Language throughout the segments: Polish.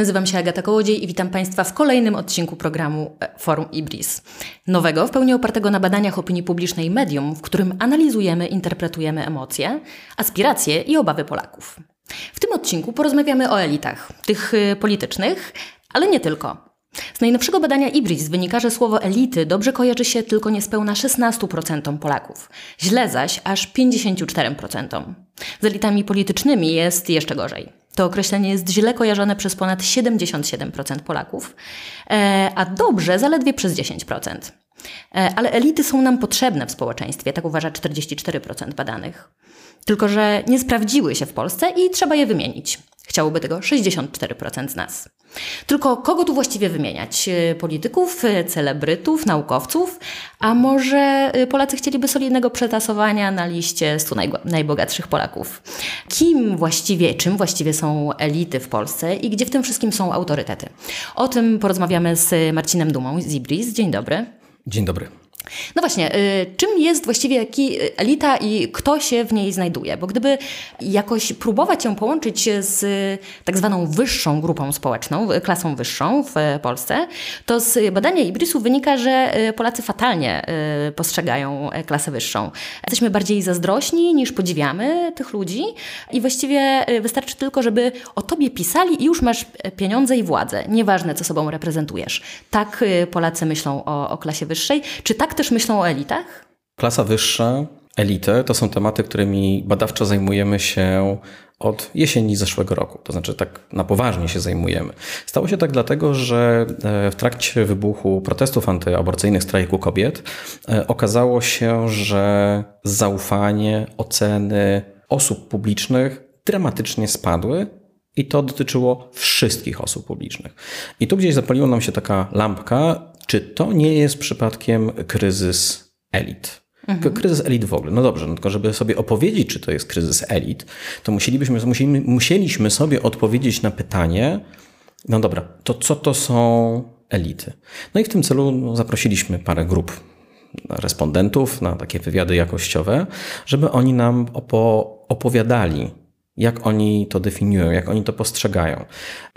Nazywam się Agata Kołodziej i witam Państwa w kolejnym odcinku programu e, Forum Ibris. Nowego, w pełni opartego na badaniach opinii publicznej medium, w którym analizujemy, interpretujemy emocje, aspiracje i obawy Polaków. W tym odcinku porozmawiamy o elitach, tych y, politycznych, ale nie tylko. Z najnowszego badania Ibris wynika, że słowo elity dobrze kojarzy się tylko niespełna 16% Polaków, źle zaś aż 54%. Z elitami politycznymi jest jeszcze gorzej. To określenie jest źle kojarzone przez ponad 77% Polaków, e, a dobrze zaledwie przez 10%. E, ale elity są nam potrzebne w społeczeństwie, tak uważa 44% badanych. Tylko, że nie sprawdziły się w Polsce i trzeba je wymienić. Chciałoby tego 64% z nas. Tylko kogo tu właściwie wymieniać? Y, polityków, y, celebrytów, naukowców? A może y, Polacy chcieliby solidnego przetasowania na liście 100 najbogatszych Polaków? Kim właściwie, czym właściwie są elity w Polsce i gdzie w tym wszystkim są autorytety? O tym porozmawiamy z Marcinem Dumą z Ibris. Dzień dobry. Dzień dobry. No właśnie, y, czym jest właściwie elita i kto się w niej znajduje? Bo gdyby jakoś próbować ją połączyć z tak zwaną wyższą grupą społeczną, klasą wyższą w Polsce, to z badania Ibrisu wynika, że y, Polacy fatalnie y, postrzegają klasę wyższą. Jesteśmy bardziej zazdrośni niż podziwiamy tych ludzi i właściwie wystarczy tylko, żeby o tobie pisali i już masz pieniądze i władzę. Nieważne, co sobą reprezentujesz. Tak Polacy myślą o, o klasie wyższej. Czy tak też myślą o elitach? Klasa wyższa, elity to są tematy, którymi badawczo zajmujemy się od jesieni zeszłego roku. To znaczy, tak na poważnie się zajmujemy. Stało się tak dlatego, że e, w trakcie wybuchu protestów antyaborcyjnych strajku kobiet e, okazało się, że zaufanie, oceny osób publicznych dramatycznie spadły i to dotyczyło wszystkich osób publicznych. I tu gdzieś zapaliła nam się taka lampka, czy to nie jest przypadkiem kryzys elit? Mhm. Kryzys elit w ogóle. No dobrze, no tylko żeby sobie opowiedzieć, czy to jest kryzys elit, to musielibyśmy, musieli, musieliśmy sobie odpowiedzieć na pytanie, no dobra, to co to są elity? No i w tym celu no, zaprosiliśmy parę grup respondentów na takie wywiady jakościowe, żeby oni nam opo opowiadali, jak oni to definiują, jak oni to postrzegają.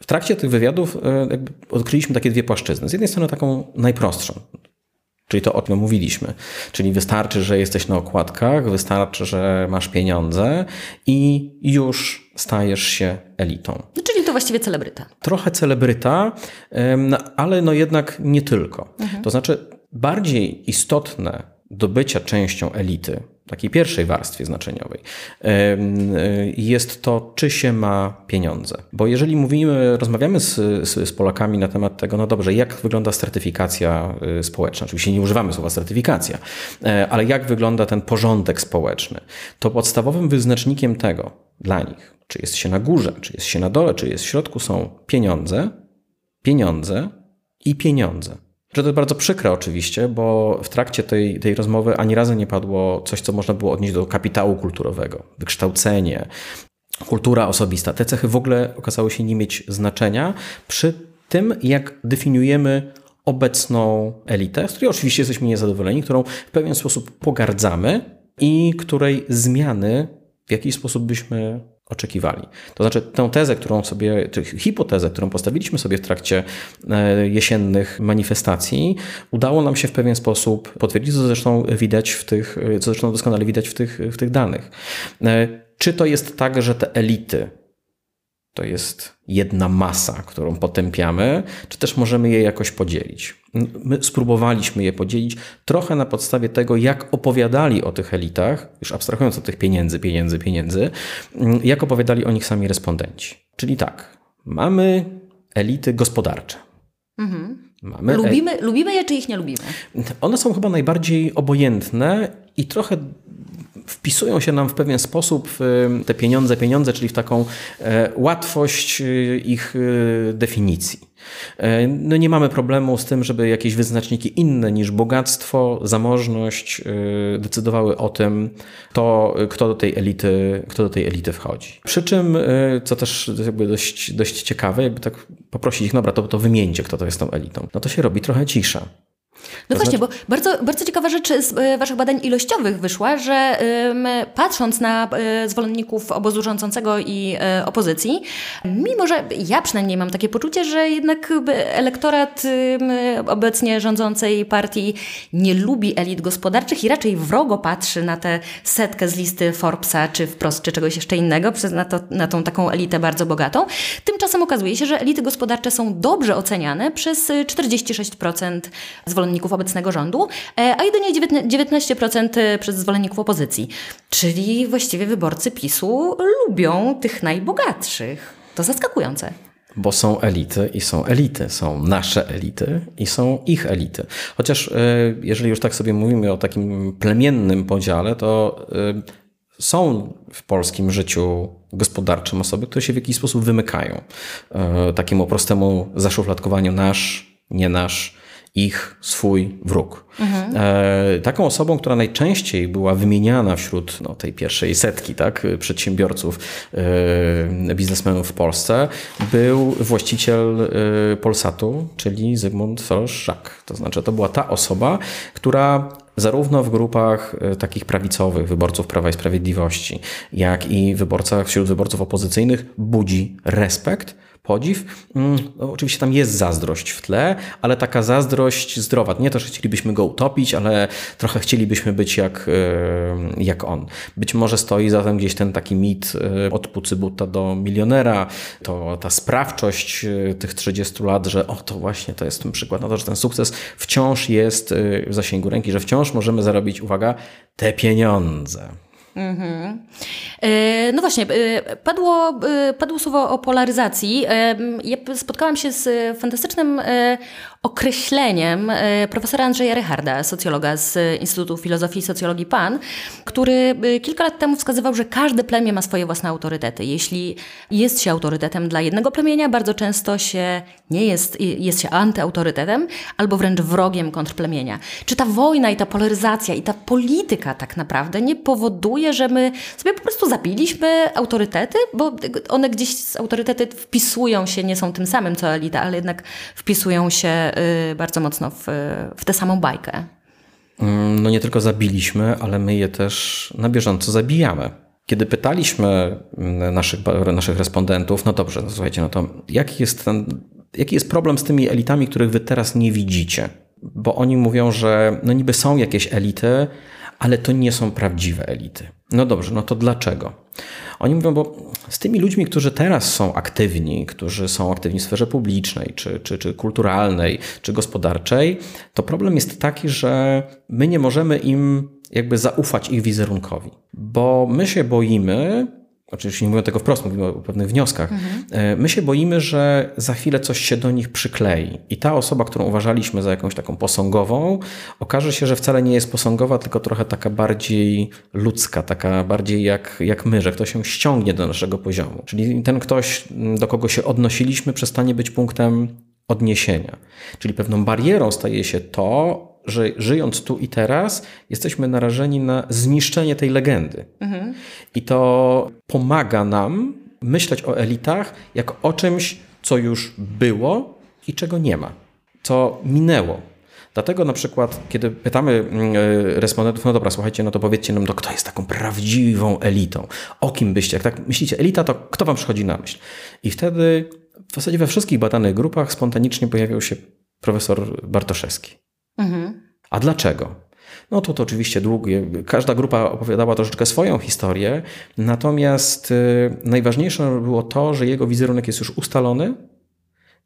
W trakcie tych wywiadów e, odkryliśmy takie dwie płaszczyzny. Z jednej strony taką najprostszą, czyli to o czym mówiliśmy. Czyli wystarczy, że jesteś na okładkach, wystarczy, że masz pieniądze i już stajesz się elitą. No, czyli to właściwie celebryta. Trochę celebryta, ale no jednak nie tylko. Mhm. To znaczy bardziej istotne do bycia częścią elity, takiej pierwszej warstwie znaczeniowej, jest to, czy się ma pieniądze. Bo jeżeli mówimy, rozmawiamy z, z, z, Polakami na temat tego, no dobrze, jak wygląda certyfikacja y, społeczna, oczywiście nie używamy słowa certyfikacja, e, ale jak wygląda ten porządek społeczny, to podstawowym wyznacznikiem tego dla nich, czy jest się na górze, czy jest się na dole, czy jest w środku, są pieniądze, pieniądze i pieniądze. Że to jest bardzo przykre oczywiście, bo w trakcie tej, tej rozmowy ani razu nie padło coś, co można było odnieść do kapitału kulturowego, wykształcenie, kultura osobista. Te cechy w ogóle okazały się nie mieć znaczenia przy tym, jak definiujemy obecną elitę, z której oczywiście jesteśmy niezadowoleni, którą w pewien sposób pogardzamy i której zmiany w jakiś sposób byśmy oczekiwali. To znaczy tę tezę, którą sobie, hipotezę, którą postawiliśmy sobie w trakcie e, jesiennych manifestacji, udało nam się w pewien sposób potwierdzić, co zresztą widać w tych, co zresztą doskonale widać w tych, w tych danych. E, czy to jest tak, że te elity to jest jedna masa, którą potępiamy, czy też możemy je jakoś podzielić. My spróbowaliśmy je podzielić trochę na podstawie tego, jak opowiadali o tych elitach, już abstrahując od tych pieniędzy, pieniędzy, pieniędzy, jak opowiadali o nich sami respondenci. Czyli tak, mamy elity gospodarcze. Mhm. Mamy lubimy, lubimy je, czy ich nie lubimy? One są chyba najbardziej obojętne i trochę wpisują się nam w pewien sposób te pieniądze, pieniądze, czyli w taką e, łatwość e, ich e, definicji. No nie mamy problemu z tym, żeby jakieś wyznaczniki inne niż bogactwo, zamożność decydowały o tym, to, kto do tej elity, kto do tej elity wchodzi. Przy czym, co też jakby dość, dość ciekawe, jakby tak poprosić ich, dobra, to, to wymieńcie, kto to jest tą elitą. No to się robi trochę cisza. No właśnie, znaczy... bo bardzo, bardzo ciekawa rzecz z e, Waszych badań ilościowych wyszła, że patrząc na e, zwolenników obozu rządzącego i e, opozycji, mimo że ja przynajmniej mam takie poczucie, że jednak elektorat obecnie rządzącej partii nie lubi elit gospodarczych i raczej wrogo patrzy na tę setkę z listy Forbesa, czy wprost, czy czegoś jeszcze innego, na, to, na tą taką elitę bardzo bogatą. Tymczasem okazuje się, że elity gospodarcze są dobrze oceniane przez 46% zwolenników zwolenników obecnego rządu, e, a jedynie 19% e, przez zwolenników opozycji. Czyli właściwie wyborcy PiSu lubią tych najbogatszych. To zaskakujące. Bo są elity i są elity. Są nasze elity i są ich elity. Chociaż e, jeżeli już tak sobie mówimy o takim plemiennym podziale, to są w polskim życiu gospodarczym osoby, które się w jakiś sposób wymykają takiemu prostemu zaszufladkowaniu nasz, nie nasz, ich swój wróg. Mhm. E, taką osobą, która najczęściej była wymieniana wśród no, tej pierwszej setki tak, przedsiębiorców, e, biznesmenów w Polsce, był właściciel e, Polsatu, czyli Zygmunt Soros-Żak. To znaczy, to była ta osoba, która zarówno w grupach e, takich prawicowych, wyborców Prawa i Sprawiedliwości, jak i wyborcach, wśród wyborców opozycyjnych budzi respekt, podziw. Mm, no, oczywiście tam jest zazdrość w tle, ale taka zazdrość zdrowa. Nie to, że chcielibyśmy go utopić, ale trochę chcielibyśmy być jak, e, jak on. Być może stoi za tym gdzieś ten taki mit e, od Pucybuta do milionera, to ta sprawczość e, tych 30 lat, że o to właśnie to jest ten przykład na to, że ten sukces wciąż jest w zasięgu ręki, że wciąż możemy zarobić, uwaga, te pieniądze. Mm-hmm. No właśnie, e, padło, e, padło słowo o polaryzacji. Ja spotkałam się z fantastycznym określeniem profesora Andrzeja Rycharda, socjologa z Instytutu Filozofii i Socjologii PAN, który kilka lat temu wskazywał, że każde plemię ma swoje własne autorytety. Jeśli jest się autorytetem dla jednego plemienia, bardzo często się nie jest, jest się antyautorytetem albo wręcz wrogiem kontrplemienia. Czy ta wojna i ta polaryzacja i ta polityka tak naprawdę nie powoduje, że my sobie po prostu zabiliśmy autorytety, bo one gdzieś z autorytety wpisują się, nie są tym samym co elita, ale jednak wpisują się Y, bardzo mocno w, w tę samą bajkę. Mm, no nie tylko zabiliśmy, ale my je też na bieżąco zabijamy. Kiedy pytaliśmy mm, naszych, naszych respondentów, no dobrze, no słuchajcie, no to jaki jest, ten, jaki jest problem z tymi elitami, których wy teraz nie widzicie? Bo oni mówią, że no niby są jakieś elity, ale to nie są prawdziwe elity. No dobrze, no to dlaczego? Oni mówią, bo z tymi ludźmi, którzy teraz są aktywni, którzy są aktywni w sferze publicznej, czy, czy, czy kulturalnej, czy gospodarczej, to problem jest taki, że my nie możemy im jakby zaufać ich wizerunkowi, bo my się boimy, oczywiście nie mówię tego wprost, mówimy o pewnych wnioskach, mhm. My się boimy, że za chwilę coś się do nich przyklei i ta osoba, którą uważaliśmy za jakąś taką posągową, okaże się, że wcale nie jest posągowa, tylko trochę taka bardziej ludzka, taka bardziej jak, jak my, że ktoś się ściągnie do naszego poziomu. Czyli ten ktoś, do kogo się odnosiliśmy, przestanie być punktem odniesienia. Czyli pewną barierą staje się to, że żyjąc tu i teraz, jesteśmy narażeni na zniszczenie tej legendy. Mhm. I to pomaga nam myśleć o elitach jako o czymś, co już było i czego nie ma, co minęło. Dlatego na przykład, kiedy pytamy mm, e, respondentów, no dobra, słuchajcie, no to powiedzcie nam, to kto jest taką prawdziwą elitą? O kim byście? Jak tak myślicie elita, to kto wam przychodzi na myśl? I wtedy w zasadzie we wszystkich badanych grupach spontanicznie pojawiał się profesor Bartoszewski. Mhm. A dlaczego? No to, to oczywiście długie. Każda grupa opowiadała troszeczkę swoją historię, natomiast y, najważniejsze było to, że jego wizerunek jest już ustalony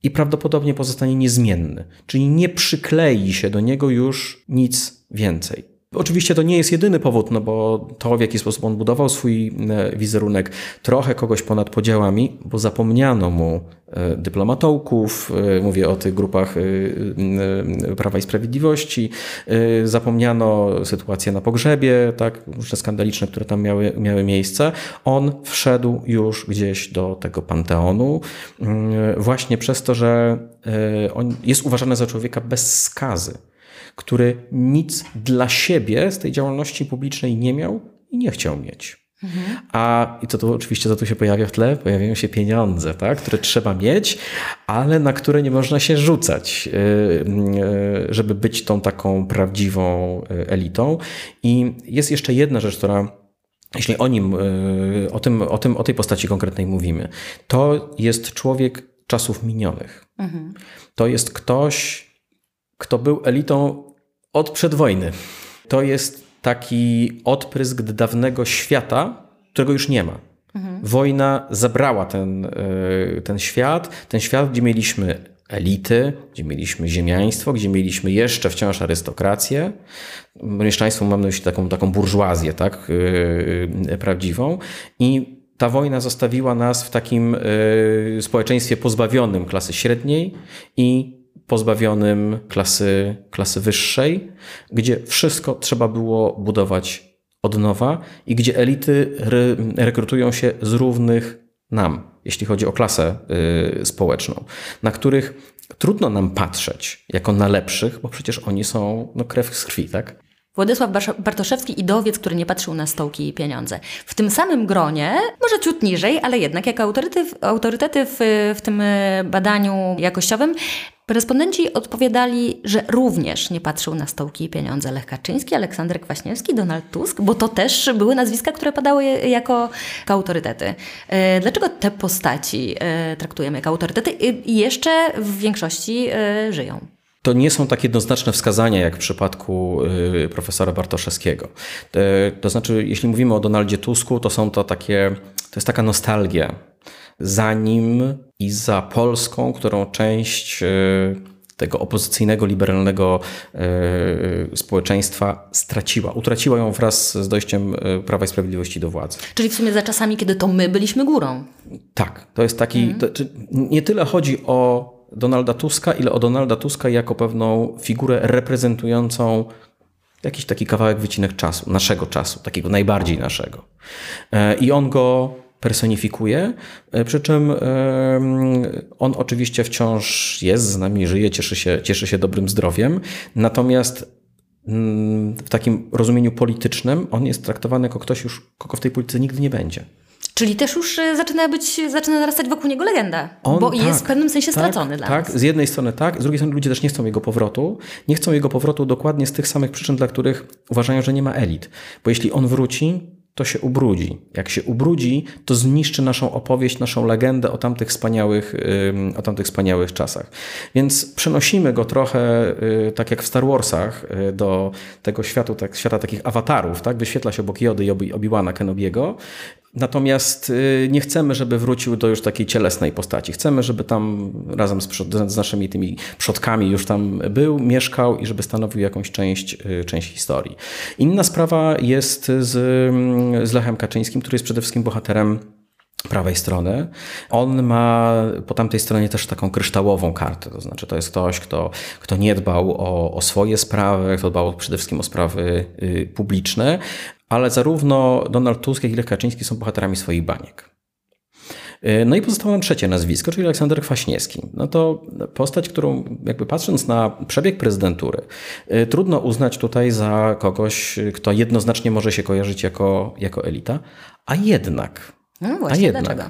i prawdopodobnie pozostanie niezmienny, czyli nie przyklei się do niego już nic więcej. Oczywiście to nie jest jedyny powód, no bo to w jaki sposób on budował swój e, wizerunek, trochę kogoś ponad podziałami, bo zapomniano mu e, dyplomatołków, e, mówię o tych grupach Prawa i Sprawiedliwości, zapomniano sytuację na pogrzebie, tak, różne skandaliczne, które tam miały, miały miejsce. On wszedł już gdzieś do tego panteonu właśnie przez to, że on jest uważany za człowieka bez skazy który nic dla siebie z tej działalności publicznej nie miał i nie chciał mieć. Mhm. A i co tu oczywiście, co tu się pojawia w tle? Pojawiają się pieniądze, tak? które trzeba mieć, ale na które nie można się rzucać, y, y, żeby być tą taką prawdziwą y, elitą. I jest jeszcze jedna rzecz, która jeśli o nim, o, tym, o, tym, o tej postaci konkretnej mówimy, to jest człowiek czasów minionych. Mhm. To jest ktoś, kto był elitą od przedwojny. To jest taki odprysk dawnego świata, którego już nie ma. Mhm. Wojna zabrała ten, e, ten świat, ten świat, gdzie mieliśmy elity, gdzie mieliśmy ziemiaństwo, gdzie mieliśmy jeszcze wciąż arystokrację. Mieszczaństwo mam na myśli taką, taką burżuazję, tak, yy, prawdziwą. I ta wojna zostawiła nas w takim społeczeństwie pozbawionym klasy średniej i pozbawionym klasy, klasy wyższej, gdzie wszystko trzeba było budować od nowa i gdzie elity re, rekrutują się z równych nam, jeśli chodzi o klasę y, społeczną, na których trudno nam patrzeć jako na lepszych, bo przecież oni są no, krew z krwi, tak? Władysław Bartoszewski, idowiec, który nie patrzył na stołki i pieniądze. W tym samym gronie, może ciut niżej, ale jednak jako autorytety, autorytety w, w tym badaniu jakościowym, Respondenci odpowiadali, że również nie patrzył na stołki i pieniądze Lech Kaczyński, Aleksander Kwaśniewski, Donald Tusk, bo to też były nazwiska, które padały jako, autorytety. E, dlaczego te postaci e, traktujemy jako autorytety i jeszcze w większości e, żyją? To nie są takie jednoznaczne wskazania, jak w przypadku profesora Bartoszewskiego. To znaczy, jeśli mówimy o Donaldzie Tusku, to są to takie, to jest taka nostalgia za nim i za Polską, którą część e, tego opozycyjnego, liberalnego e, społeczeństwa straciła. Utraciła ją wraz z dojściem Prawa i Sprawiedliwości do władzy. Czyli w sumie za czasami, kiedy to my byliśmy górą. Tak, to jest taki. Mhm. To, nie tyle chodzi o Donalda Tuska, ile o Donalda Tuska jako pewną figurę reprezentującą jakiś taki kawałek wycinek czasu, naszego czasu, takiego najbardziej naszego. I on go personifikuje, e, przy czym e, on oczywiście wciąż jest z nami, żyje, cieszy się, cieszy się dobrym zdrowiem, natomiast mm, w takim rozumieniu politycznym on jest traktowany jako ktoś już, kogo w tej polityce nigdy nie będzie. Czyli też już e, zaczyna być, zaczyna narastać wokół niego legenda, on, bo tak, jest w pewnym sensie tak, stracony dla tak, nas. Tak, z jednej strony tak, z drugiej strony ludzie też nie chcą jego powrotu. Nie chcą jego powrotu dokładnie z tych samych przyczyn, dla których uważają, że nie ma elit. Bo jeśli on wróci, to się ubrudzi. Jak się ubrudzi, to zniszczy naszą opowieść, naszą legendę o tamtych wspaniałych, o tamtych wspaniałych czasach. Więc przenosimy go trochę, y, tak jak w Star Warsach, y, do tego światu, tak, świata takich awatarów, tak? Wyświetla się obok Jody i Obi-Wana Kenobiego Natomiast y, nie chcemy, żeby wrócił do już takiej cielesnej postaci. Chcemy, żeby tam razem z, z, naszymi tymi przodkami już tam był, mieszkał i żeby stanowił jakąś część, część historii. Inna sprawa jest z, z Lechem Kaczyńskim, który jest przede wszystkim bohaterem prawej strony. On ma po tamtej stronie też taką kryształową kartę, to znaczy to jest ktoś, kto, kto nie dbał o, o swoje sprawy, kto dbał przede wszystkim o sprawy y, publiczne, ale zarówno Donald Tusk, jak i Lech Kaczyński są bohaterami swoich baniek. Y, no i pozostało nam trzecie nazwisko, czyli Aleksander Kwaśniewski. No to postać, którą jakby patrząc na przebieg prezydentury, y, trudno uznać tutaj za kogoś, kto jednoznacznie może się kojarzyć jako, jako elita, a jednak no właśnie, A jednak, dlaczego?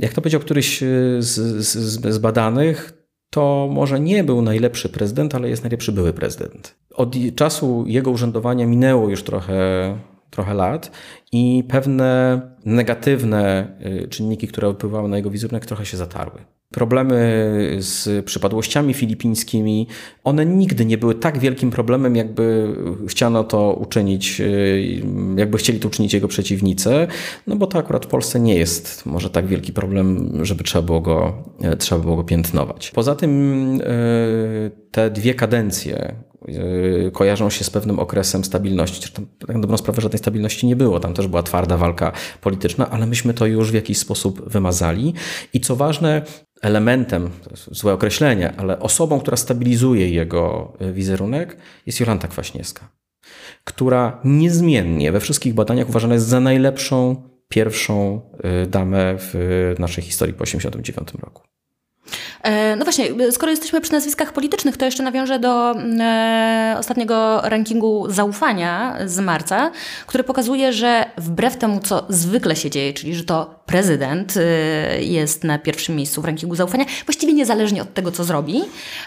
jak to powiedział któryś y, z, z, z badanych, to może nie był najlepszy prezydent, ale jest najlepszy były prezydent. Od czasu jego urzędowania minęło już trochę, trochę lat i pewne negatywne y, czynniki, które wpływały na jego wizerunek, trochę się zatarły. Problemy z przypadłościami filipińskimi, one nigdy nie były tak wielkim problemem, jakby chciano to uczynić, y, jakby chcieli to uczynić jego przeciwnicy, no bo to akurat w Polsce nie jest może tak wielki problem, żeby trzeba było go, e, trzeba było go piętnować. Poza tym te dwie kadencje, kojarzą się z pewnym okresem stabilności. Zresztą tak dobrą sprawę żadnej stabilności nie było. Tam też była twarda walka polityczna, ale myśmy to już w jakiś sposób wymazali. I co ważne, elementem, złe określenie, ale osobą, która stabilizuje jego wizerunek, jest Jolanta Kwaśniewska, która niezmiennie we wszystkich badaniach uważana jest za najlepszą pierwszą e, damę w naszej historii po 1989 roku. E, no właśnie, skoro jesteśmy przy nazwiskach politycznych, to jeszcze nawiążę do e, ostatniego rankingu zaufania z marca, który pokazuje, że wbrew temu, co zwykle się dzieje, czyli że to prezydent e, jest na pierwszym miejscu w rankingu zaufania, właściwie niezależnie od tego, co zrobi.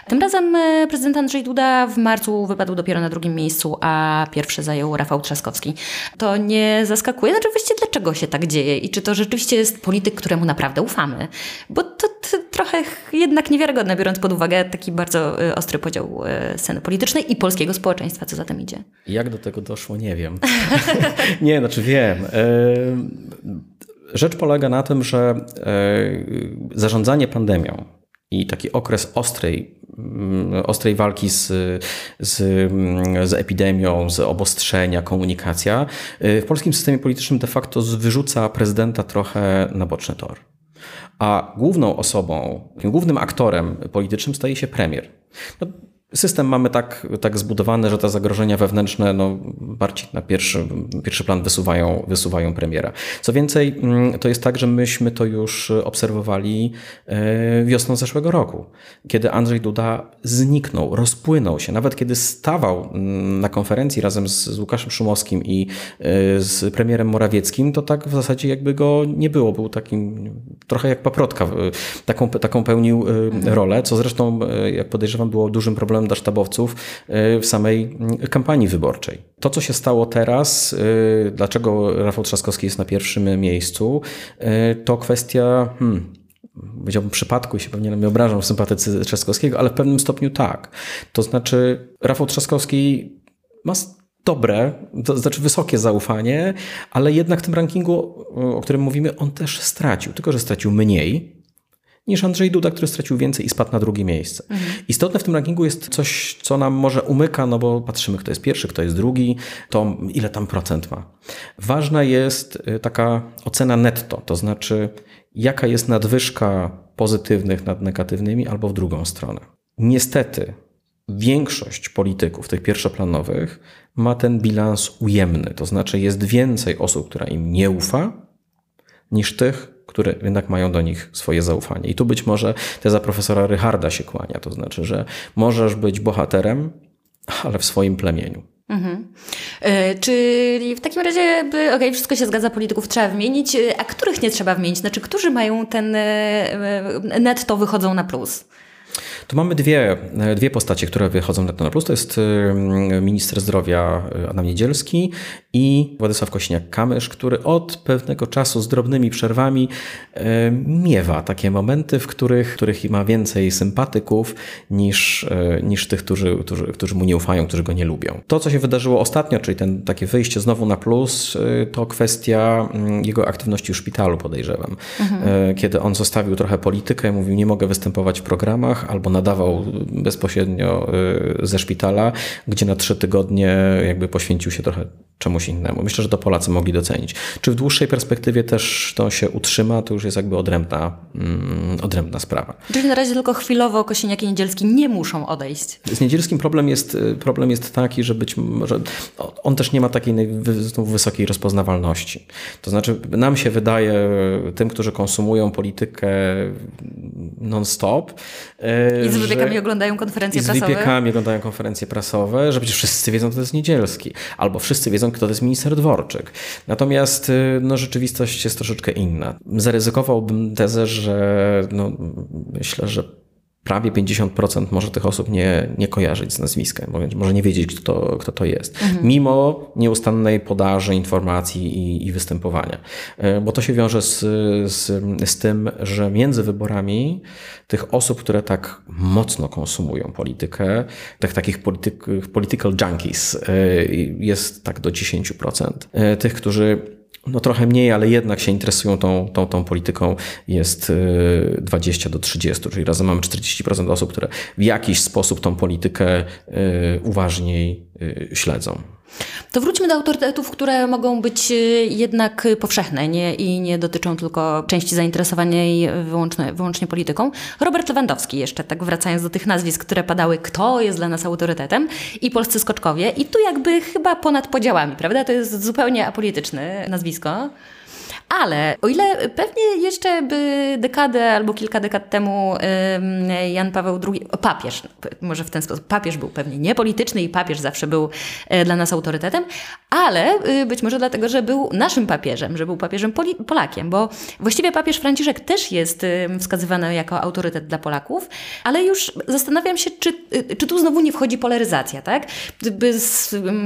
Tym razem prezydent Andrzej Duda w marcu wypadł dopiero na drugim miejscu, a pierwszy zajął Rafał Trzaskowski. To nie zaskakuje? Znaczy właściwie dlaczego się tak dzieje i czy to rzeczywiście jest polityk, któremu naprawdę ufamy? Bo to, to trochę jednak niewiarygodne, biorąc pod uwagę taki bardzo e, ostry podział e, sceny politycznej i polskiego społeczeństwa, co za tym idzie. Jak do tego doszło, nie wiem. nie, znaczy wiem. Rzecz polega na tym, że zarządzanie pandemią i taki okres ostrej, ostrej walki z, z, z epidemią, z obostrzenia, komunikacja y, w polskim systemie politycznym de facto wyrzuca prezydenta trochę na boczny tor. A główną osobą, głównym aktorem politycznym staje się premier. No, System mamy tak, tak zbudowany, że te zagrożenia wewnętrzne no, bardziej na pierwszy, pierwszy plan wysuwają, wysuwają premiera. Co więcej, mm, to jest tak, że myśmy to już obserwowali e, wiosną zeszłego roku, kiedy Andrzej Duda zniknął, rozpłynął się. Nawet kiedy stawał mm, na konferencji razem z, Łukaszem Szumowskim i e, z premierem Morawieckim, to tak w zasadzie jakby go nie było. Był takim trochę jak paprotka. Taką, taką pełnił e, rolę, co zresztą, jak podejrzewam, było dużym problemem dla sztabowców y, w samej y, kampanii wyborczej. To, co się stało teraz, y, dlaczego Rafał Trzaskowski jest na pierwszym miejscu, to kwestia. Hmm, powiedziałbym przypadku i się pewnie nie obrażam w sympatycy Trzaskowskiego, ale w pewnym stopniu tak. To znaczy Rafał Trzaskowski ma dobre, to znaczy wysokie zaufanie, ale jednak w tym rankingu, o którym mówimy, on też stracił, tylko że stracił mniej niż Andrzej Duda, który stracił więcej i spadł na drugie miejsce. Mhm. Istotne w tym rankingu jest coś, co nam może umyka, no bo patrzymy, kto jest pierwszy, kto jest drugi, to ile tam procent ma. Ważna jest y, taka ocena netto, to znaczy jaka jest nadwyżka pozytywnych nad negatywnymi albo w drugą stronę. Niestety większość polityków, tych pierwszoplanowych, ma ten bilans ujemny, to znaczy jest więcej osób, która im nie ufa, niż tych, które jednak mają do nich swoje zaufanie. I tu być może teza profesora Rycharda się kłania, to znaczy, że możesz być bohaterem, ale w swoim plemieniu. Mhm. E, czyli w takim razie, okej, okay, wszystko się zgadza, polityków trzeba wymienić, e, a których nie trzeba wymienić? Znaczy, którzy mają ten e, netto wychodzą na plus? Tu mamy dwie, dwie postacie, które wychodzą na ten plus. To jest minister zdrowia Adam Niedzielski i Władysław Kośniak-Kamysz, który od pewnego czasu z drobnymi przerwami e, miewa takie momenty, w których, których ma więcej sympatyków niż, e, niż tych, którzy, którzy, którzy mu nie ufają, którzy go nie lubią. To, co się wydarzyło ostatnio, czyli ten, takie wyjście znowu na plus, e, to kwestia mm, jego aktywności w szpitalu, podejrzewam. Mhm. Kiedy on zostawił trochę politykę, mówił, nie mogę występować w programach, albo nadawał bezpośrednio ze szpitala, gdzie na trzy tygodnie jakby poświęcił się trochę czemuś innemu. Myślę, że to Polacy mogli docenić. Czy w dłuższej perspektywie też to się utrzyma, to już jest jakby odrębna, mm, odrębna sprawa. Czyli na razie tylko chwilowo Kosiniak i Niedzielski nie muszą odejść. Z Niedzielskim problem jest, problem jest taki, że być może on też nie ma takiej wysokiej rozpoznawalności. To znaczy nam się wydaje, tym, którzy konsumują politykę non-stop. I z wybiegami oglądają konferencje i prasowe. Z wybiegami oglądają konferencje prasowe, że przecież wszyscy wiedzą, kto to jest Niedzielski. Albo wszyscy wiedzą, kto to jest minister Dworczyk. Natomiast y, no, rzeczywistość jest troszeczkę inna. Zaryzykowałbym tezę, że no, myślę, że prawie 50% może tych osób nie, nie kojarzyć z nazwiskiem, może nie wiedzieć, kto to, kto to jest. Mhm. Mimo nieustannej podaży informacji i, i, występowania. E, bo to się wiąże z, z, z tym, że między wyborami tych osób, które tak mocno konsumują politykę, tych takich polityk, political junkies e, jest tak do 10%. E, tych, którzy no trochę mniej, ale jednak się interesują tą, tą, tą polityką, jest 20 y, do 30, czyli razem mamy 40% osób, które w jakiś sposób tą politykę y, uważniej y, śledzą. To wróćmy do autorytetów, które mogą być y, jednak powszechne nie, i nie dotyczą tylko części zainteresowanej wyłącznie, wyłącznie polityką. Robert Lewandowski, jeszcze tak wracając do tych nazwisk, które padały, kto jest dla nas autorytetem, i polscy skoczkowie. I tu jakby chyba ponad podziałami, prawda? To jest zupełnie apolityczne nazwisko. Ale o ile pewnie jeszcze by dekadę albo kilka dekad temu Jan Paweł II, papież, może w ten sposób, papież był pewnie niepolityczny i papież zawsze był e, dla nas autorytetem, ale y, być może dlatego, że był naszym papieżem, że był papieżem Polakiem, bo właściwie papież Franciszek też jest wskazywany jako autorytet dla Polaków, ale już zastanawiam się, czy, y, czy tu znowu nie wchodzi polaryzacja, tak? By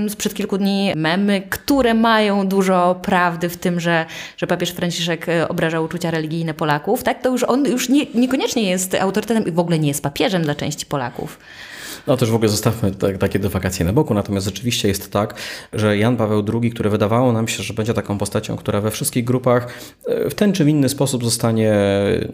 sprzed kilku dni memy, które mają dużo prawdy w tym, że, że papież Franciszek e, obraża uczucia religijne Polaków, tak? To już on już nie, niekoniecznie jest autorytetem i w ogóle nie jest papieżem dla części Polaków. No też w ogóle zostawmy te, takie dywagacje na boku, natomiast rzeczywiście jest tak, że Jan Paweł II, który wydawało nam się, że będzie taką postacią, która we wszystkich grupach e, w ten czy inny sposób zostanie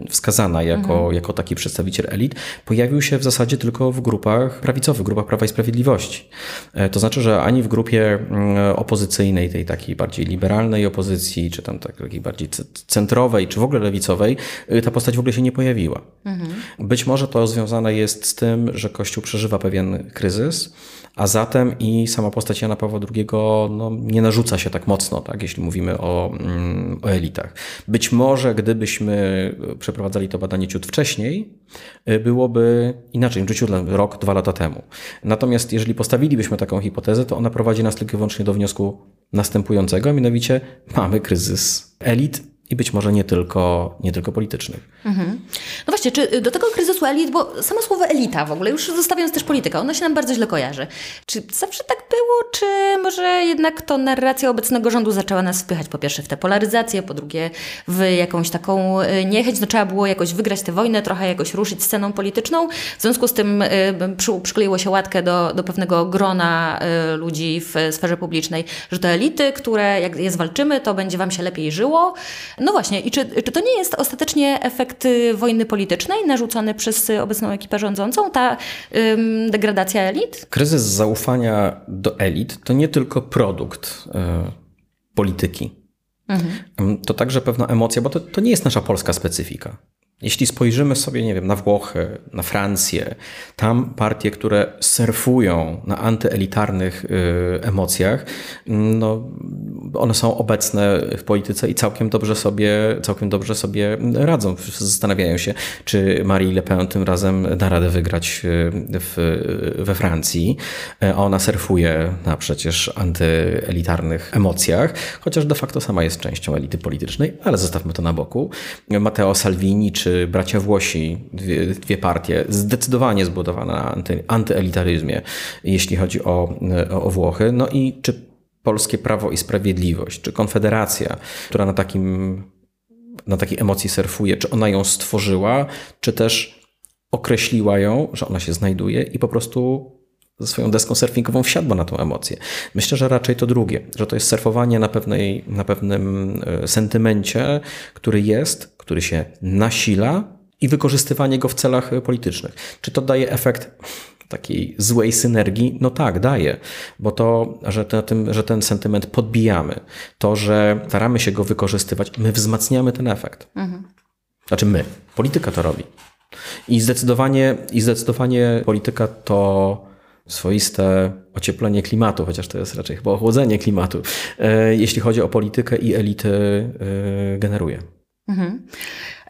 wskazana jako, mhm. jako taki przedstawiciel elit, pojawił się w zasadzie tylko w grupach prawicowych, grupach Prawa i Sprawiedliwości. E, to znaczy, że ani w grupie mm, opozycyjnej, tej takiej bardziej liberalnej opozycji, czy tam takiej bardziej centrowej, czy w ogóle lewicowej, e, ta postać w ogóle się nie pojawiła. Mhm. Być może to związane jest z tym, że Kościół przeżywa pewien kryzys, a zatem i sama postać Jana Pawła II no, nie narzuca się tak mocno, tak, jeśli mówimy o, mm, o elitach. Być może gdybyśmy przeprowadzali to badanie ciut wcześniej, y, byłoby inaczej, ciut rok, dwa lata temu. Natomiast jeżeli postawilibyśmy taką hipotezę, to ona prowadzi nas tylko i wyłącznie do wniosku następującego, a mianowicie mamy kryzys elit i być może nie tylko, nie tylko politycznych. Mhm. No właśnie, czy do tego kryzysu elit, bo samo słowo elita w ogóle, już zostawiając też politykę, ono się nam bardzo źle kojarzy. Czy zawsze tak było, czy może jednak to narracja obecnego rządu zaczęła nas wpychać po pierwsze w tę polaryzację, po drugie w jakąś taką e, niechęć, no trzeba było jakoś wygrać tę wojnę, trochę jakoś ruszyć sceną polityczną, w związku z tym y, przy, przykleiło się łatkę do, do pewnego grona y, ludzi w sferze publicznej, że to elity, które jak je zwalczymy, to będzie wam się lepiej żyło, no właśnie, i czy, czy to nie jest ostatecznie efekt y, wojny politycznej narzucony przez obecną ekipę rządzącą, ta ym, degradacja elit? Kryzys zaufania do elit to nie tylko produkt y, polityki. Mhm. To także pewna emocja, bo to, to nie jest nasza polska specyfika. Jeśli spojrzymy sobie, nie wiem, na Włochy, na Francję, tam partie, które surfują na antyelitarnych y, emocjach, no, one są obecne w polityce i całkiem dobrze sobie, całkiem dobrze sobie radzą. Zastanawiają się, czy Marie Le Pen tym razem da radę wygrać y, w, we Francji. A ona surfuje na przecież antyelitarnych emocjach, chociaż de facto sama jest częścią elity politycznej, ale zostawmy to na boku. Matteo Salvini czy bracia Włosi, dwie, dwie partie, zdecydowanie zbudowane na anty, antyelitaryzmie, jeśli chodzi o, o Włochy. No i czy polskie Prawo i Sprawiedliwość, czy Konfederacja, która na takim na takiej emocji surfuje, czy ona ją stworzyła, czy też określiła ją, że ona się znajduje i po prostu ze swoją deską surfingową wsiadła na tą emocję. Myślę, że raczej to drugie, że to jest surfowanie na, pewnej, na pewnym e, sentymencie, który jest, który się nasila i wykorzystywanie go w celach e, politycznych. Czy to daje efekt takiej złej synergii? No tak, daje, bo to, że ten, że ten sentyment podbijamy, to, że staramy się go wykorzystywać, my wzmacniamy ten efekt. Mhm. Znaczy my, polityka to robi. I zdecydowanie, i zdecydowanie polityka to swoiste ocieplenie klimatu, chociaż to jest raczej chyba ochłodzenie klimatu, e, jeśli chodzi o politykę i elity e, generuje. Mhm.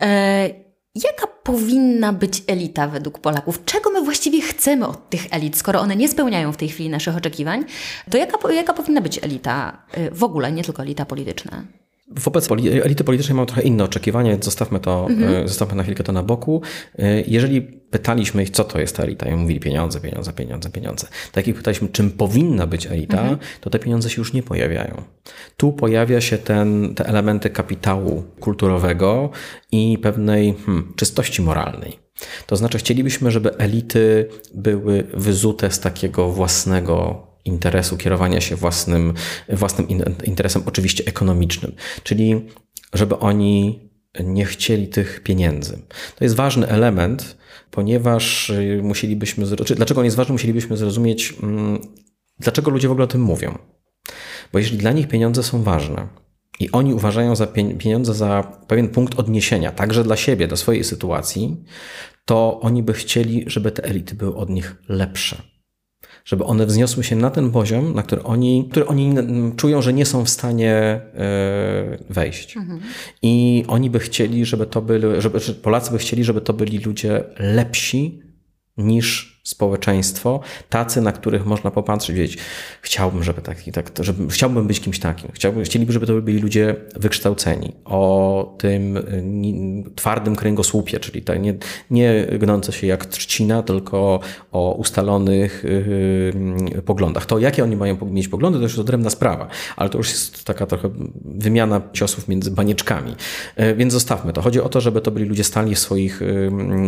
E, jaka powinna być elita według Polaków? Czego my właściwie chcemy od tych elit, skoro one nie spełniają w tej chwili naszych oczekiwań? To jaka, jaka powinna być elita w ogóle, nie tylko elita polityczna? Wobec elity politycznej mam trochę inne oczekiwania, więc zostawmy to, mhm. zostawmy na chwilkę to na boku. Jeżeli pytaliśmy ich, co to jest ta elita, i mówili pieniądze, pieniądze, pieniądze, pieniądze. Tak jak pytaliśmy, czym powinna być elita, mhm. to te pieniądze się już nie pojawiają. Tu pojawia się ten, te elementy kapitału kulturowego i pewnej hmm, czystości moralnej. To znaczy, chcielibyśmy, żeby elity były wyzute z takiego własnego interesu, kierowania się własnym, własnym interesem, oczywiście ekonomicznym. Czyli, żeby oni nie chcieli tych pieniędzy. To jest ważny element, ponieważ y, musielibyśmy, dlaczego on jest ważny, musielibyśmy zrozumieć, mm, dlaczego ludzie w ogóle o tym mówią. Bo jeżeli dla nich pieniądze są ważne i oni uważają za pieniądze za pewien punkt odniesienia, także dla siebie, do swojej sytuacji, to oni by chcieli, żeby te elity były od nich lepsze żeby one wzniosły się na ten poziom, na który oni, który oni czują, że nie są w stanie e, wejść. Mhm. I oni by chcieli, żeby to byli, żeby, Polacy by chcieli, żeby to byli ludzie lepsi niż społeczeństwo, tacy, na których można popatrzeć, wiedzieć, chciałbym, żeby tak, tak żeby, chciałbym być kimś takim. Chciałbym, chcieliby, żeby to byli ludzie wykształceni, o tym twardym kręgosłupie, czyli tak nie, nie gnące się jak trzcina, tylko o ustalonych yy, poglądach. To, jakie oni mają mieć poglądy, to już jest odrębna sprawa, ale to już jest taka trochę wymiana ciosów między banieczkami. Yy, więc zostawmy to. Chodzi o to, żeby to byli ludzie stali w swoich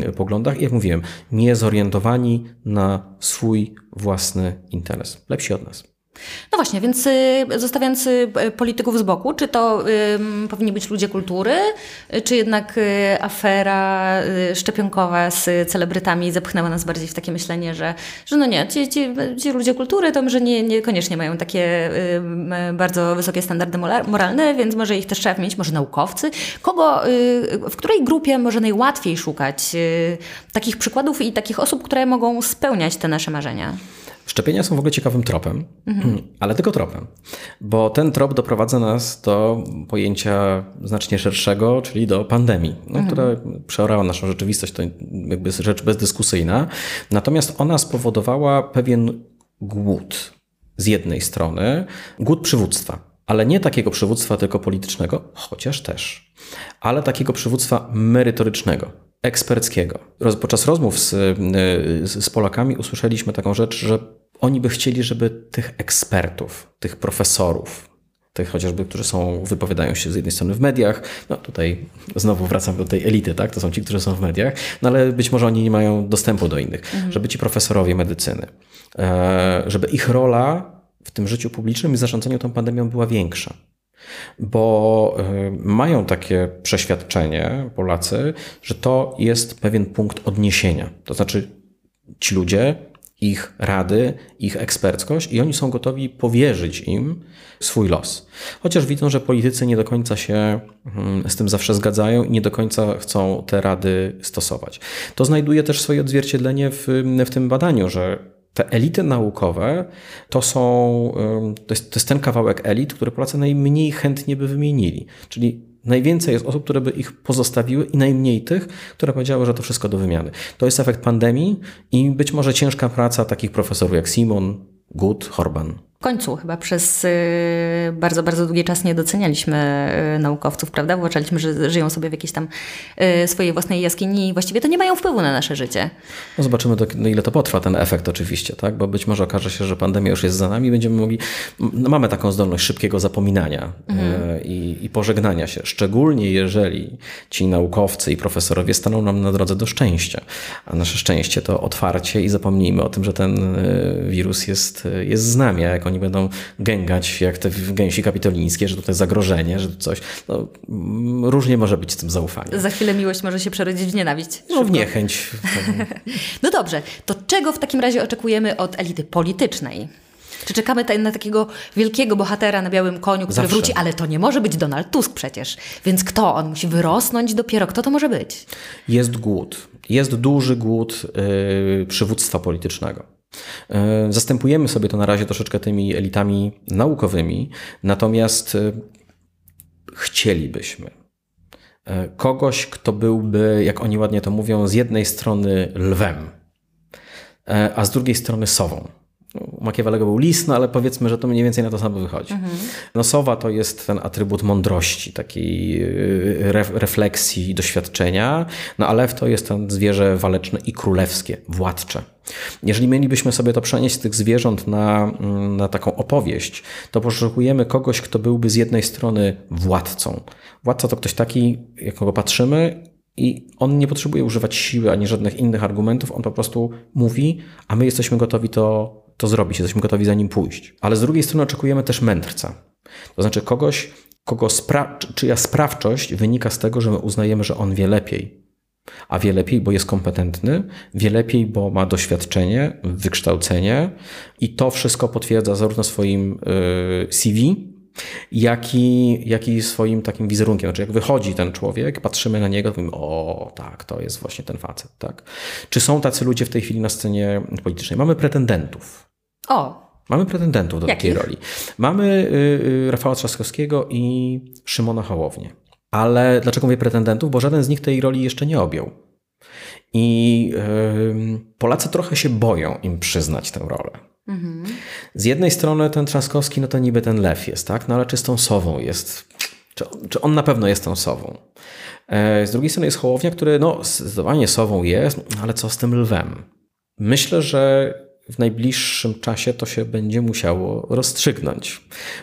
yy, poglądach i jak mówiłem, nie zorientowani na swój własny interes. Lepsi od nas. No właśnie, więc y, zostawiając y, polityków z boku, czy to y, powinni być ludzie kultury, czy jednak y, afera szczepionkowa z celebrytami zepchnęła nas bardziej w takie myślenie, że, że no nie, ci, ci, ci ludzie kultury to może nie, niekoniecznie mają takie y, bardzo wysokie standardy moralne, więc może ich też trzeba mieć, może naukowcy. Kogo, w której grupie może najłatwiej szukać takich przykładów i takich osób, które mogą spełniać te nasze marzenia? Szczepienia są w ogóle ciekawym tropem, mhm. ale tylko tropem, bo ten trop doprowadza nas do pojęcia znacznie szerszego, czyli do pandemii, no, mhm. która przeorała naszą rzeczywistość, to jakby rzecz bezdyskusyjna. Natomiast ona spowodowała pewien głód z jednej strony, głód przywództwa, ale nie takiego przywództwa tylko politycznego, chociaż też, ale takiego przywództwa merytorycznego, eksperckiego. Podczas rozmów z, z Polakami usłyszeliśmy taką rzecz, że oni by chcieli, żeby tych ekspertów, tych profesorów, tych chociażby, którzy są, wypowiadają się z jednej strony w mediach, no tutaj znowu wracam do tej elity, tak? To są ci, którzy są w mediach, no ale być może oni nie mają dostępu do innych, mhm. żeby ci profesorowie medycyny, e, żeby ich rola w tym życiu publicznym i zarządzaniu tą pandemią była większa. Bo e, mają takie przeświadczenie Polacy, że to jest pewien punkt odniesienia. To znaczy, ci ludzie ich rady, ich eksperckość i oni są gotowi powierzyć im swój los. Chociaż widzą, że politycy nie do końca się mm, z tym zawsze zgadzają i nie do końca chcą te rady stosować. To znajduje też swoje odzwierciedlenie w, w tym badaniu, że te elity naukowe to są, to jest, to jest ten kawałek elit, który Polacy najmniej chętnie by wymienili. Czyli Najwięcej jest osób, które by ich pozostawiły i najmniej tych, które powiedziały, że to wszystko do wymiany. To jest efekt pandemii i być może ciężka praca takich profesorów jak Simon, Good, Horban końcu chyba przez y, bardzo, bardzo długi czas nie docenialiśmy y, naukowców, prawda? Uważaliśmy, że żyją sobie w jakiejś tam y, swojej własnej jaskini i właściwie to nie mają wpływu na nasze życie. No zobaczymy, do, ile to potrwa ten efekt oczywiście, tak? Bo być może okaże się, że pandemia już jest za nami i będziemy mogli, no mamy taką zdolność szybkiego zapominania mhm. i, i pożegnania się, szczególnie jeżeli ci naukowcy i profesorowie staną nam na drodze do szczęścia. A nasze szczęście to otwarcie i zapomnijmy o tym, że ten wirus jest, jest z nami, a jak oni będą gęgać jak te gęsi kapitolińskie, że to jest zagrożenie, że to coś. No, różnie może być z tym zaufaniem. Za chwilę miłość może się przerodzić w nienawiść. No w niechęć. no dobrze, to czego w takim razie oczekujemy od elity politycznej? Czy czekamy na takiego wielkiego bohatera na białym koniu, który Zawsze. wróci, ale to nie może być Donald Tusk przecież. Więc kto? On musi wyrosnąć dopiero. Kto to może być? Jest głód. Jest duży głód yy, przywództwa politycznego. E, zastępujemy sobie to na razie troszeczkę tymi elitami naukowymi, natomiast e, chcielibyśmy e, kogoś, kto byłby, jak oni ładnie to mówią, z jednej strony lwem, a z drugiej strony sową. U Machiavellego był lis, no ale powiedzmy, że to mniej więcej na to samo wychodzi. Mhm. No sowa to jest ten atrybut mądrości, takiej refleksji, doświadczenia, no a lew to jest ten zwierzę waleczne i królewskie, władcze. Jeżeli mielibyśmy sobie to przenieść z tych zwierząt na, na taką opowieść, to poszukujemy kogoś, kto byłby z jednej strony władcą. Władca to ktoś taki, jakiego patrzymy i on nie potrzebuje używać siły ani żadnych innych argumentów, on po prostu mówi, a my jesteśmy gotowi to, to zrobić, jesteśmy gotowi za nim pójść. Ale z drugiej strony oczekujemy też mędrca. To znaczy kogoś, kogo spra czyja sprawczość wynika z tego, że my uznajemy, że on wie lepiej, a wie lepiej, bo jest kompetentny, wie lepiej, bo ma doświadczenie, wykształcenie i to wszystko potwierdza zarówno swoim y, CV, jak i, jak i swoim takim wizerunkiem. Znaczy, jak wychodzi ten człowiek, patrzymy na niego, to mówimy, o tak, to jest właśnie ten facet. Tak? Czy są tacy ludzie w tej chwili na scenie politycznej? Mamy pretendentów. O, Mamy pretendentów do takiej Jakich? roli. Mamy y, y, Rafała Trzaskowskiego i Szymona Hołownię. Ale dlaczego mówię pretendentów? Bo żaden z nich tej roli jeszcze nie objął. I y, Polacy trochę się boją im przyznać tę rolę. Z jednej strony ten Trzaskowski, no to niby ten lew jest, tak? No ale czy z tą sową jest? Czy, czy on na pewno jest tą sową? E, Z drugiej strony jest Hołownia, który no zdecydowanie sową jest, ale co z tym lwem? Myślę, że w najbliższym czasie to się będzie musiało rozstrzygnąć,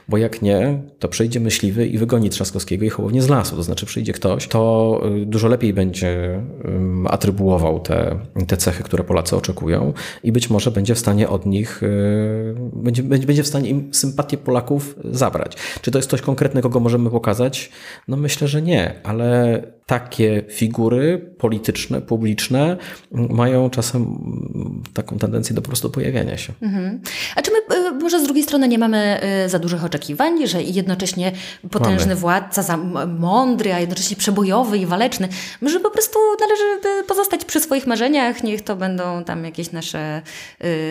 bo jak nie, to przyjdzie myśliwy i wygoni Trzaskowskiego i Hołownię z lasu. To znaczy przyjdzie ktoś, to y, dużo lepiej będzie atrybuował te, te cechy, które Polacy oczekują i być może będzie w stanie od nich, y, będzie, będzie w stanie im sympatię Polaków zabrać. Czy to jest ktoś konkretny, kogo możemy pokazać? No myślę, że nie, ale takie figury polityczne, publiczne mają czasem taką tendencję do po prostu pojawiania się. A czy my y, może z drugiej strony nie mamy y, za dużych oczekiwań, że jednocześnie potężny Mamy. władca, mądry, a jednocześnie przebojowy i waleczny, że po prostu należy y, pozostać przy swoich marzeniach, niech to będą tam jakieś nasze,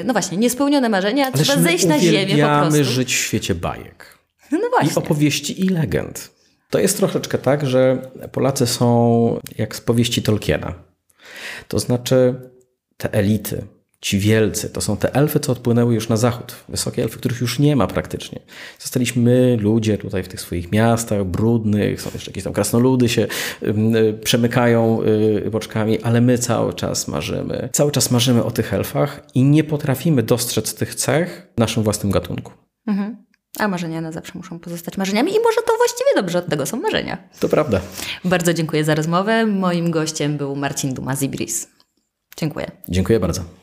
no właśnie, niespełnione marzenia, Ależ trzeba zejść na ziemię po prostu. żyć w świecie bajek. No I właśnie. opowieści i legend. To jest troszeczkę tak, że Polacy są jak z powieści Tolkiena. To znaczy te elity, ci wielcy, to są te elfy, co odpłynęły już na zachód. Wysokie elfy, których już nie ma praktycznie. Zostaliśmy my, ludzie tutaj w tych swoich miastach brudnych, są jeszcze jakieś tam krasnoludy się y, przemykają y, boczkami, ale my cały czas marzymy. Cały czas marzymy o tych elfach i nie potrafimy dostrzec tych cech w naszym własnym gatunku. Mhm. A marzenia na zawsze muszą pozostać marzeniami i może to właściwie dobrze, od tego są marzenia. To prawda. Bardzo dziękuję za rozmowę. Moim gościem był Marcin Duma z Ibris. Dziękuję. Dziękuję bardzo.